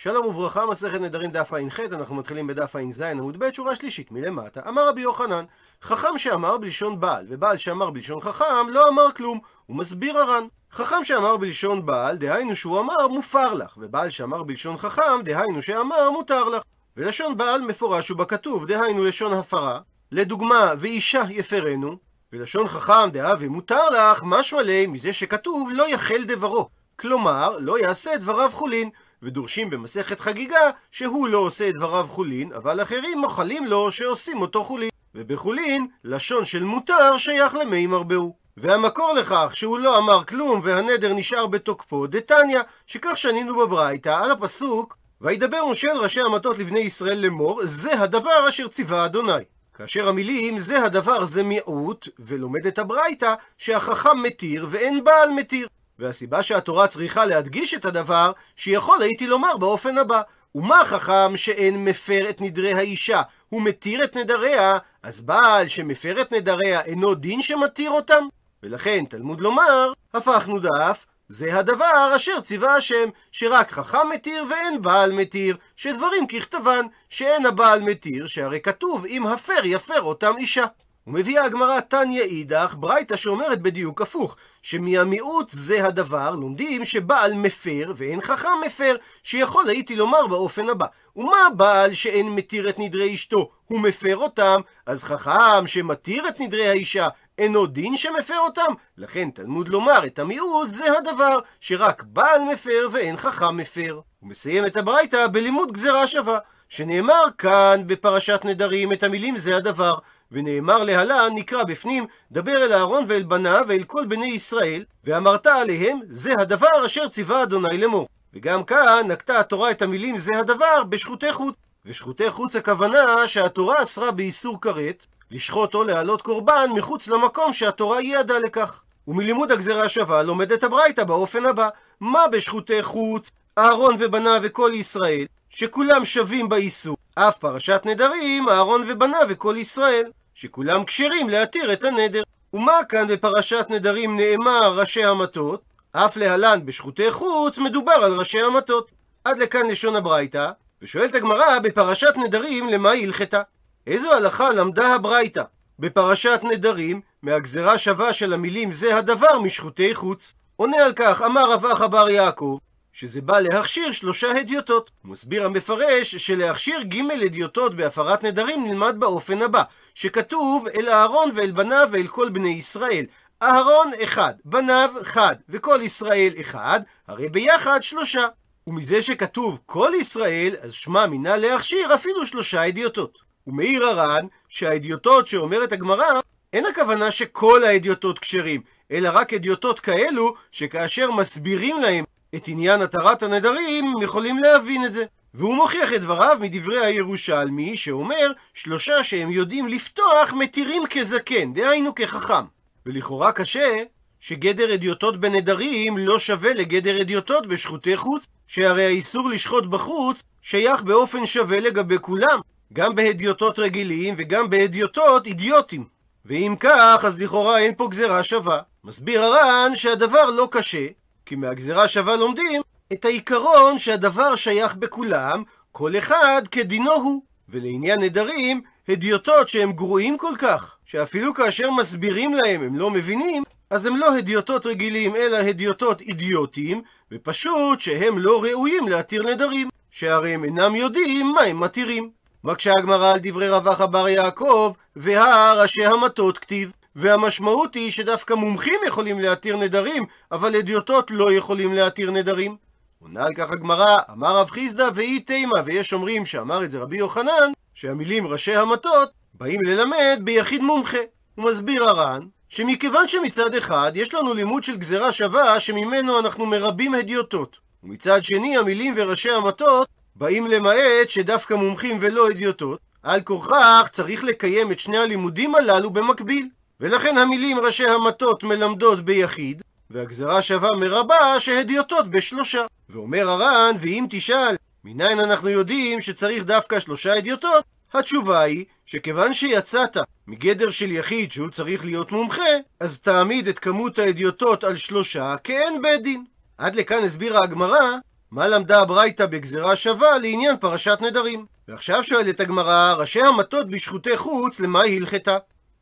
שלום וברכה, מסכת נדרים דף ע"ח, אנחנו מתחילים בדף ע"ז עמוד ב', שורה שלישית מלמטה. אמר רבי יוחנן, חכם שאמר בלשון בעל, ובעל שאמר בלשון חכם, לא אמר כלום. הוא מסביר הר"ן. חכם שאמר בלשון בעל, דהיינו שהוא אמר מופר לך, ובעל שאמר בלשון חכם, דהיינו שאמר מותר לך. ולשון בעל מפורש ובכתוב, דהיינו לשון הפרה. לדוגמה, ואישה יפרנו, ולשון חכם דהווה מותר לך, משמע ליה מזה שכתוב לא יחל דברו. כלומר, לא יעשה דבריו חולין. ודורשים במסכת חגיגה שהוא לא עושה את דבריו חולין, אבל אחרים מוחלים לו שעושים אותו חולין. ובחולין, לשון של מותר שייך למי מרבהו. והמקור לכך שהוא לא אמר כלום והנדר נשאר בתוקפו, דתניא, שכך שנינו בברייתא על הפסוק וידבר משה אל ראשי המטות לבני ישראל לאמור, זה הדבר אשר ציווה אדוני. כאשר המילים זה הדבר זה מיעוט, ולומדת הברייתא שהחכם מתיר ואין בעל מתיר. והסיבה שהתורה צריכה להדגיש את הדבר, שיכול הייתי לומר באופן הבא, ומה חכם שאין מפר את נדרי האישה, הוא מתיר את נדריה, אז בעל שמפר את נדריה אינו דין שמתיר אותם? ולכן תלמוד לומר, הפכנו דף, זה הדבר אשר ציווה השם, שרק חכם מתיר ואין בעל מתיר, שדברים ככתבן, שאין הבעל מתיר, שהרי כתוב אם הפר יפר אותם אישה. ומביאה הגמרא תניא אידך, ברייתא שאומרת בדיוק הפוך, שמהמיעוט זה הדבר, לומדים שבעל מפר ואין חכם מפר, שיכול הייתי לומר באופן הבא, ומה בעל שאין מתיר את נדרי אשתו, הוא מפר אותם, אז חכם שמתיר את נדרי האישה, אינו דין שמפר אותם? לכן תלמוד לומר את המיעוט זה הדבר, שרק בעל מפר ואין חכם מפר. הוא מסיים את הברייתא בלימוד גזרה שווה, שנאמר כאן בפרשת נדרים את המילים זה הדבר. ונאמר להלן, נקרא בפנים, דבר אל אהרון ואל בניו ואל כל בני ישראל, ואמרת עליהם, זה הדבר אשר ציווה אדוני לאמור. וגם כאן נקטה התורה את המילים זה הדבר בשחוטי חוץ. ושחוטי חוץ הכוונה שהתורה אסרה באיסור כרת, לשחוט או להעלות קורבן מחוץ למקום שהתורה ייעדה לכך. ומלימוד הגזרה השווה לומדת הברייתא באופן הבא, מה בשחוטי חוץ, אהרון ובניו וכל ישראל, שכולם שווים באיסור. אף פרשת נדרים, אהרון ובניו וכל ישראל. שכולם כשרים להתיר את הנדר. ומה כאן בפרשת נדרים נאמר ראשי המטות? אף להלן בשחוטי חוץ מדובר על ראשי המטות. עד לכאן לשון הברייתא, ושואלת הגמרא בפרשת נדרים למה היא הלכתה? איזו הלכה למדה הברייתא? בפרשת נדרים, מהגזרה שווה של המילים זה הדבר משחוטי חוץ. עונה על כך, אמר רב אחא בר יעקב, שזה בא להכשיר שלושה הדיוטות. מסביר המפרש שלהכשיר ג' הדיוטות בהפרת נדרים נלמד באופן הבא, שכתוב אל אהרון ואל בניו ואל כל בני ישראל. אהרון אחד, בניו אחד, וכל ישראל אחד, הרי ביחד שלושה. ומזה שכתוב כל ישראל, אז שמע מינה להכשיר אפילו שלושה הדיוטות. ומעיר הר"ן שההדיוטות שאומרת הגמרא, אין הכוונה שכל ההדיוטות כשרים, אלא רק הדיוטות כאלו שכאשר מסבירים להם את עניין התרת הנדרים, יכולים להבין את זה. והוא מוכיח את דבריו מדברי הירושלמי, שאומר שלושה שהם יודעים לפתוח מתירים כזקן, דהיינו כחכם. ולכאורה קשה שגדר אדיוטות בנדרים לא שווה לגדר אדיוטות בשחוטי חוץ, שהרי האיסור לשחוט בחוץ שייך באופן שווה לגבי כולם, גם בהדיוטות רגילים וגם בהדיוטות אידיוטים. ואם כך, אז לכאורה אין פה גזרה שווה. מסביר הר"ן שהדבר לא קשה, כי מהגזרה שווה לומדים את העיקרון שהדבר שייך בכולם, כל אחד כדינו הוא. ולעניין נדרים, הדיוטות שהם גרועים כל כך, שאפילו כאשר מסבירים להם הם לא מבינים, אז הם לא הדיוטות רגילים, אלא הדיוטות אידיוטיים, ופשוט שהם לא ראויים להתיר נדרים, שהרי הם אינם יודעים מה הם מתירים. מקשה הגמרא על דברי רווח בר יעקב, והא ראשי המטות כתיב. והמשמעות היא שדווקא מומחים יכולים להתיר נדרים, אבל הדיוטות לא יכולים להתיר נדרים. עונה על כך הגמרא, אמר רב חיסדא ואי תימא, ויש אומרים שאמר את זה רבי יוחנן, שהמילים ראשי המטות באים ללמד ביחיד מומחה. הוא מסביר הר"ן, שמכיוון שמצד אחד יש לנו לימוד של גזרה שווה שממנו אנחנו מרבים הדיוטות, ומצד שני המילים וראשי המטות באים למעט שדווקא מומחים ולא הדיוטות, על כורכך צריך לקיים את שני הלימודים הללו במקביל. ולכן המילים ראשי המטות מלמדות ביחיד, והגזרה שווה מרבה שהדיוטות בשלושה. ואומר הר"ן, ואם תשאל, מניין אנחנו יודעים שצריך דווקא שלושה הדיוטות? התשובה היא שכיוון שיצאת מגדר של יחיד שהוא צריך להיות מומחה, אז תעמיד את כמות ההדיוטות על שלושה כאין בית דין. עד לכאן הסבירה הגמרא מה למדה הברייתא בגזרה שווה לעניין פרשת נדרים? ועכשיו שואלת הגמרא, ראשי המטות בשחוטי חוץ, למה היא הלכתה?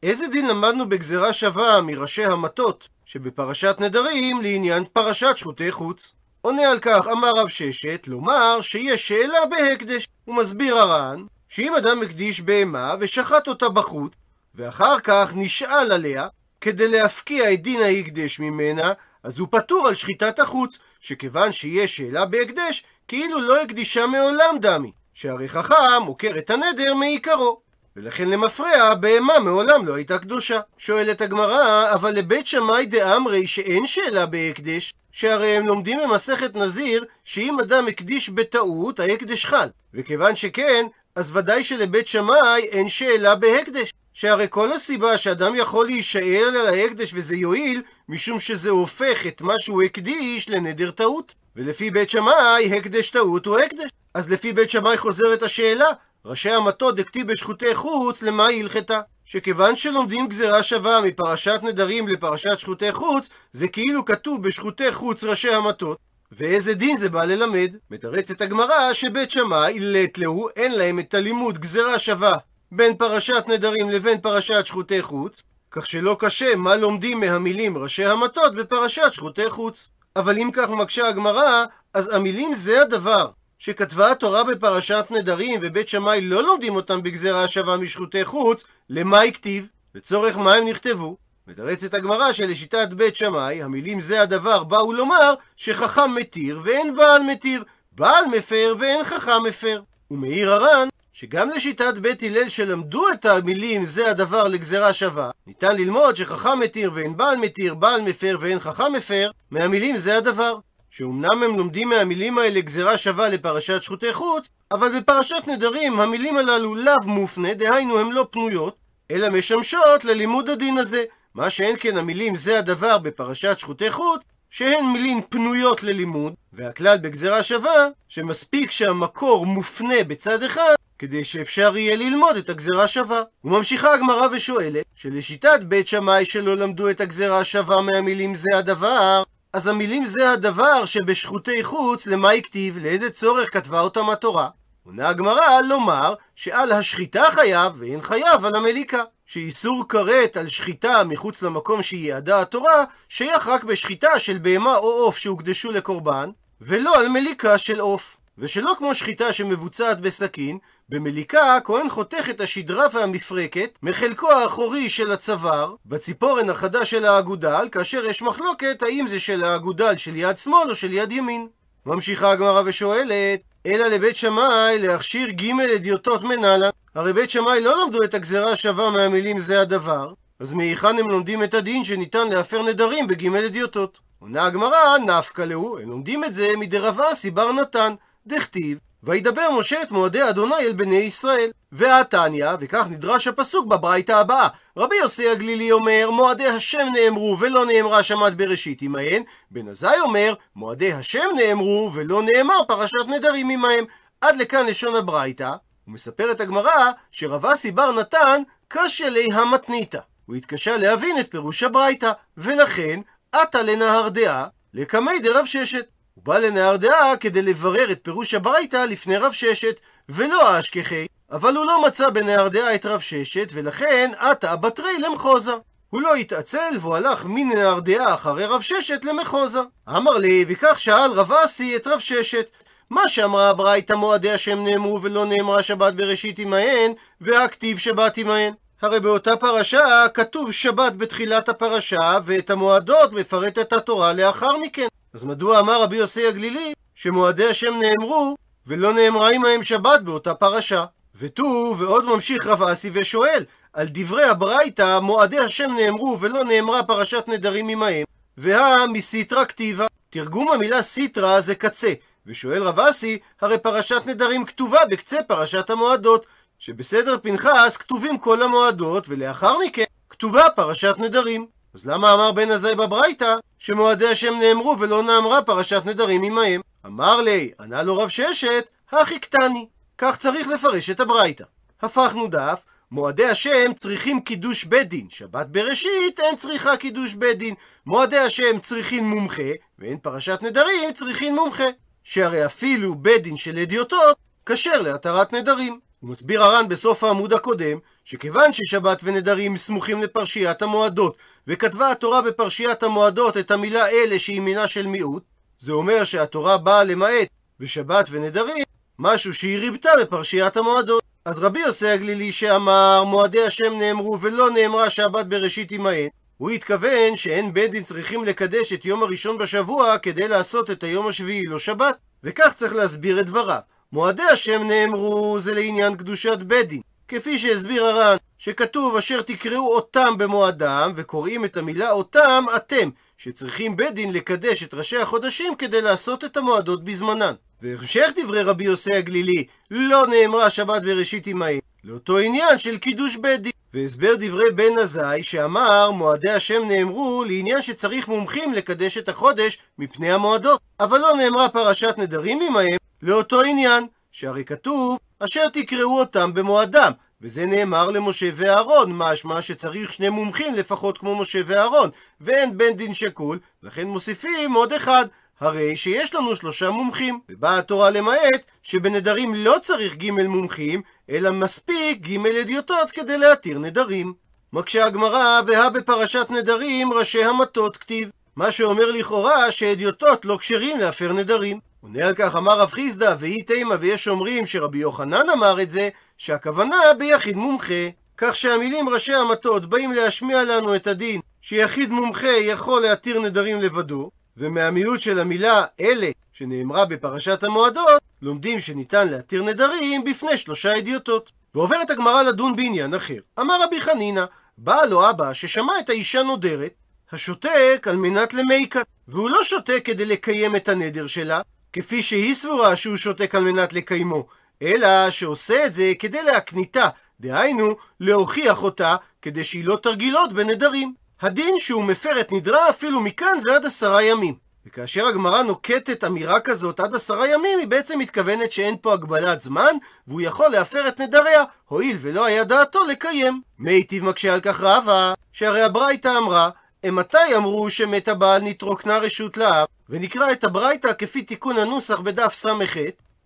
איזה דין למדנו בגזרה שווה מראשי המטות שבפרשת נדרים לעניין פרשת שחוטי חוץ? עונה על כך, אמר רב ששת, לומר שיש שאלה בהקדש. הוא מסביר הר"ן, שאם אדם הקדיש בהמה ושחט אותה בחוט, ואחר כך נשאל עליה, כדי להפקיע את דין ההקדש ממנה, אז הוא פטור על שחיטת החוץ, שכיוון שיש שאלה בהקדש, כאילו לא הקדישה מעולם דמי, שהרי חכם עוקר את הנדר מעיקרו. ולכן למפרע, בהמה מעולם לא הייתה קדושה. שואלת הגמרא, אבל לבית שמאי דאמרי שאין שאלה בהקדש, שהרי הם לומדים במסכת נזיר, שאם אדם הקדיש בטעות, ההקדש חל. וכיוון שכן, אז ודאי שלבית שמאי אין שאלה בהקדש. שהרי כל הסיבה שאדם יכול להישאל על ההקדש וזה יועיל, משום שזה הופך את מה שהוא הקדיש לנדר טעות. ולפי בית שמאי, הקדש טעות הוא הקדש. אז לפי בית שמאי חוזרת השאלה, ראשי המטות דכתיב בשחוטי חוץ, למה היא הלכתה? שכיוון שלומדים גזירה שווה מפרשת נדרים לפרשת שחוטי חוץ, זה כאילו כתוב בשחוטי חוץ ראשי המטות. ואיזה דין זה בא ללמד? מתרצת הגמרא שבית שמאי לית להו, אין להם את הלימוד גזירה שווה בין פרשת נדרים לבין פרשת שחוטי חוץ, כך שלא קשה מה לומדים מהמילים ראשי המטות בפרשת שחוטי חוץ. אבל אם כך מקשה הגמרא, אז המילים זה הדבר שכתבה התורה בפרשת נדרים ובית שמאי לא לומדים אותם בגזירה שווה משחוטי חוץ, למה הכתיב? לצורך מה הם נכתבו? מתרצת הגמרא שלשיטת בית שמאי, המילים זה הדבר באו לומר שחכם מתיר ואין בעל מתיר, בעל מפר ואין חכם מפר. ומעיר הר"ן שגם לשיטת בית הלל שלמדו את המילים זה הדבר לגזרה שווה, ניתן ללמוד שחכם מתיר ואין בעל מתיר, בעל מפר ואין חכם מפר, מהמילים זה הדבר. שאומנם הם לומדים מהמילים האלה גזירה שווה לפרשת שחוטי חוץ, אבל בפרשת נדרים המילים הללו לאו מופנה, דהיינו הן לא פנויות, אלא משמשות ללימוד הדין הזה. מה שאין כן המילים זה הדבר בפרשת שחוטי חוץ, שהן מילים פנויות ללימוד, והכלל בגזירה שווה, שמספיק שהמקור מופנה בצד אחד, כדי שאפשר יהיה ללמוד את הגזירה שווה. וממשיכה הגמרא ושואלת, שלשיטת בית שמאי שלא למדו את הגזירה שווה מהמילים זה הדבר, אז המילים זה הדבר שבשחוטי חוץ, למה הכתיב, לאיזה צורך כתבה אותם התורה? עונה הגמרא לומר שעל השחיטה חייב ואין חייב על המליקה. שאיסור כרת על שחיטה מחוץ למקום שייעדה התורה, שייך רק בשחיטה של בהמה או עוף שהוקדשו לקורבן, ולא על מליקה של עוף. ושלא כמו שחיטה שמבוצעת בסכין, במליקה הכהן חותך את השדרה והמפרקת מחלקו האחורי של הצוואר בציפורן החדה של האגודל, כאשר יש מחלוקת האם זה של האגודל של יד שמאל או של יד ימין. ממשיכה הגמרא ושואלת, אלא לבית שמאי להכשיר ג' אדיוטות מנהלן. הרי בית שמאי לא למדו את הגזרה השווה מהמילים זה הדבר, אז מהיכן הם לומדים את הדין שניתן להפר נדרים בג' אדיוטות? עונה הגמרא, נפקא להו, הם לומדים את זה מדרב אסי בר נתן, דכתיב וידבר משה את מועדי אדוני אל בני ישראל. והתניא, וכך נדרש הפסוק בברייתא הבאה. רבי יוסי הגלילי אומר, מועדי השם נאמרו ולא נאמרה שמת בראשית עמהן. בן עזאי אומר, מועדי השם נאמרו ולא נאמר פרשת נדרים עמהם. עד לכאן לשון הברייתא. ומספרת הגמרא שרב אסי בר נתן קשה לי המתניתא. הוא התקשה להבין את פירוש הברייתא, ולכן עטה לנהר דעה לקמי דרב ששת. הוא בא לנהר דעה כדי לברר את פירוש הברייתא לפני רב ששת, ולא אשכחי, אבל הוא לא מצא בנהר דעה את רב ששת, ולכן עתה בתרי למחוזה. הוא לא התעצל והוא הלך מנהר דעה אחרי רב ששת למחוזה. אמר לי, וכך שאל רב אסי את רב ששת, מה שאמרה הברייתא מועדי השם נאמרו ולא נאמרה שבת בראשית עמהן, והכתיב שבת עמהן. הרי באותה פרשה כתוב שבת בתחילת הפרשה, ואת המועדות מפרטת התורה לאחר מכן. אז מדוע אמר רבי יוסי הגלילי שמועדי השם נאמרו ולא נאמרה עמהם שבת באותה פרשה? ותו, ועוד ממשיך רב אסי ושואל, על דברי הברייתא מועדי השם נאמרו ולא נאמרה פרשת נדרים עמהם, והא מסיטרא כתיבה. תרגום המילה סיטרא זה קצה, ושואל רב אסי, הרי פרשת נדרים כתובה בקצה פרשת המועדות, שבסדר פנחס כתובים כל המועדות, ולאחר מכן כתובה פרשת נדרים. אז למה אמר בן עזאי בברייתא שמועדי השם נאמרו ולא נאמרה פרשת נדרים עמהם? אמר לי, ענה לו רב ששת, הכי קטני. כך צריך לפרש את הברייתא. הפכנו דף, מועדי השם צריכים קידוש בית דין, שבת בראשית אין צריכה קידוש בית דין. מועדי השם צריכים מומחה, ואין פרשת נדרים צריכים מומחה. שהרי אפילו בית דין של אדיוטות כשר להתרת נדרים. הוא מסביר הר"ן בסוף העמוד הקודם, שכיוון ששבת ונדרים סמוכים לפרשיית המועדות, וכתבה התורה בפרשיית המועדות את המילה אלה שהיא מילה של מיעוט, זה אומר שהתורה באה למעט בשבת ונדרים משהו שהיא ריבתה בפרשיית המועדות. אז רבי יוסי הגלילי שאמר מועדי השם נאמרו ולא נאמרה שבת בראשית עמהן, הוא התכוון שאין בית דין צריכים לקדש את יום הראשון בשבוע כדי לעשות את היום השביעי לא שבת, וכך צריך להסביר את דבריו. מועדי השם נאמרו זה לעניין קדושת בית כפי שהסביר הר"ן, שכתוב אשר תקראו אותם במועדם, וקוראים את המילה אותם אתם, שצריכים בית דין לקדש את ראשי החודשים כדי לעשות את המועדות בזמנן. והמשך דברי רבי יוסי הגלילי, לא נאמרה שבת בראשית עמהם, לאותו עניין של קידוש בית דין. והסבר דברי בן עזאי שאמר מועדי השם נאמרו לעניין שצריך מומחים לקדש את החודש מפני המועדות. אבל לא נאמרה פרשת נדרים עמהם לאותו עניין, שהרי כתוב אשר תקראו אותם במועדם. וזה נאמר למשה ואהרון, משמע שצריך שני מומחים לפחות כמו משה ואהרון, ואין בן דין שקול, לכן מוסיפים עוד אחד, הרי שיש לנו שלושה מומחים, ובאה התורה למעט שבנדרים לא צריך ג' מומחים, אלא מספיק ג' אדיוטות כדי להתיר נדרים. מקשה הגמרא, והא בפרשת נדרים ראשי המטות כתיב. מה שאומר לכאורה שאדיוטות לא כשרים להפר נדרים. עונה על כך אמר רב חיסדא, ואי תימא ויש אומרים שרבי יוחנן אמר את זה, שהכוונה ביחיד מומחה. כך שהמילים ראשי המטות באים להשמיע לנו את הדין שיחיד מומחה יכול להתיר נדרים לבדו, ומהמיעוט של המילה אלה שנאמרה בפרשת המועדות, לומדים שניתן להתיר נדרים בפני שלושה אדיוטות. ועוברת הגמרא לדון בעניין אחר. אמר רבי חנינא, בא לו אבא ששמע את האישה נודרת, השותק על מנת למיקה, והוא לא שותק כדי לקיים את הנדר שלה, כפי שהיא סבורה שהוא שותק על מנת לקיימו, אלא שעושה את זה כדי להקניתה, דהיינו, להוכיח אותה, כדי שהיא לא תרגיל עוד בנדרים. הדין שהוא מפר את נדרה אפילו מכאן ועד עשרה ימים. וכאשר הגמרא נוקטת אמירה כזאת עד עשרה ימים, היא בעצם מתכוונת שאין פה הגבלת זמן, והוא יכול להפר את נדריה, הואיל ולא היה דעתו לקיים. מיטיב מקשה על כך רבה, שהרי הברייתא אמרה, אימתי אמרו שמת הבעל נתרוקנה רשות לאב, ונקרא את הברייתא כפי תיקון הנוסח בדף ס"ח,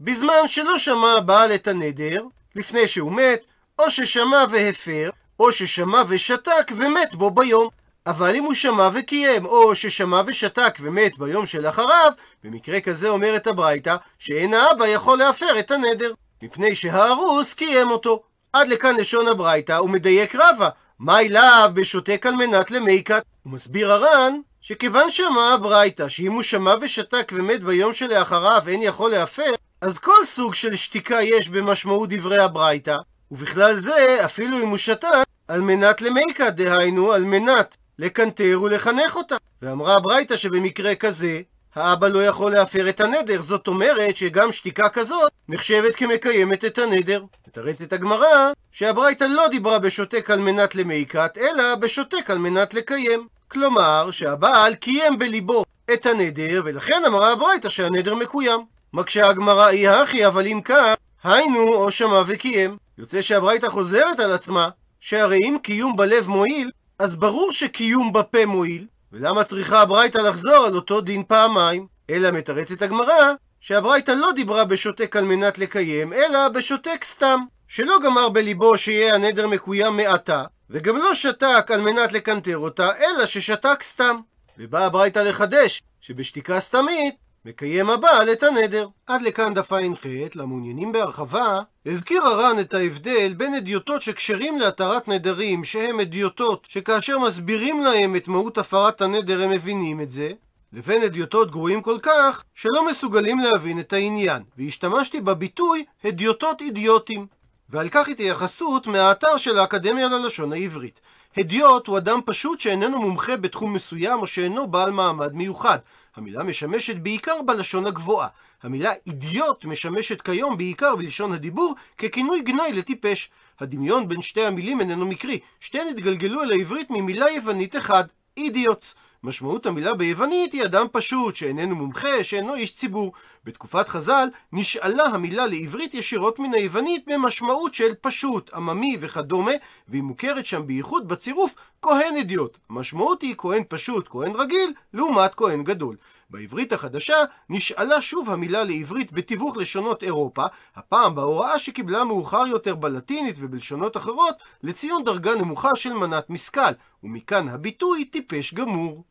בזמן שלא שמע הבעל את הנדר, לפני שהוא מת, או ששמע והפר, או ששמע ושתק ומת בו ביום. אבל אם הוא שמע וקיים, או ששמע ושתק ומת ביום שלאחריו, במקרה כזה אומרת הברייתא, שאין האבא יכול להפר את הנדר, מפני שהארוס קיים אותו. עד לכאן לשון הברייתא, הוא מדייק רבה, מאי לאו בשותק על מנת למיקת. הוא מסביר הר"ן, שכיוון שאמרה הברייתא, שאם הוא שמע ושתק ומת ביום שלאחריו אין יכול להפר, אז כל סוג של שתיקה יש במשמעות דברי הברייתא, ובכלל זה, אפילו אם הוא שתק, על מנת למיקה, דהיינו, על מנת לקנטר ולחנך אותה. ואמרה הברייתא שבמקרה כזה, האבא לא יכול להפר את הנדר, זאת אומרת שגם שתיקה כזאת נחשבת כמקיימת את הנדר. מתרצת הגמרא שהברייתא לא דיברה בשותק על מנת למיקת, אלא בשותק על מנת לקיים. כלומר, שהבעל קיים בליבו את הנדר, ולכן אמרה הברייתא שהנדר מקוים. מקשה הגמרא אי הכי, אבל אם כך, היינו או שמע וקיים. יוצא שהברייתא חוזרת על עצמה, שהרי אם קיום בלב מועיל, אז ברור שקיום בפה מועיל, ולמה צריכה הברייתא לחזור על אותו דין פעמיים? אלא מתרצת הגמרא, שהברייתא לא דיברה בשותק על מנת לקיים, אלא בשותק סתם, שלא גמר בליבו שיהיה הנדר מקוים מעתה, וגם לא שתק על מנת לקנטר אותה, אלא ששתק סתם. ובאה הברייתא לחדש, שבשתיקה סתמית מקיים הבעל את הנדר. עד לכאן דף ע"ח, למעוניינים בהרחבה, הזכיר הר"ן את ההבדל בין אדיוטות שכשרים להתרת נדרים, שהם אדיוטות שכאשר מסבירים להם את מהות הפרת הנדר הם מבינים את זה, לבין אדיוטות גרועים כל כך, שלא מסוגלים להבין את העניין, והשתמשתי בביטוי הדיוטות אידיוטים. ועל כך התייחסות מהאתר של האקדמיה ללשון העברית. הדיוט הוא אדם פשוט שאיננו מומחה בתחום מסוים או שאינו בעל מעמד מיוחד. המילה משמשת בעיקר בלשון הגבוהה. המילה אידיוט משמשת כיום בעיקר בלשון הדיבור ככינוי גנאי לטיפש. הדמיון בין שתי המילים איננו מקרי, שתיהן התגלגלו אל העברית ממילה יוונית אחד, אידיוטס. משמעות המילה ביוונית היא אדם פשוט, שאיננו מומחה, שאינו איש ציבור. בתקופת חז"ל נשאלה המילה לעברית ישירות מן היוונית במשמעות של פשוט, עממי וכדומה, והיא מוכרת שם בייחוד בצירוף כהן אדיוט. המשמעות היא כהן פשוט, כהן רגיל, לעומת כהן גדול. בעברית החדשה נשאלה שוב המילה לעברית בתיווך לשונות אירופה, הפעם בהוראה שקיבלה מאוחר יותר בלטינית ובלשונות אחרות, לציון דרגה נמוכה של מנת משכל, ומכאן הביטוי טיפש גמור.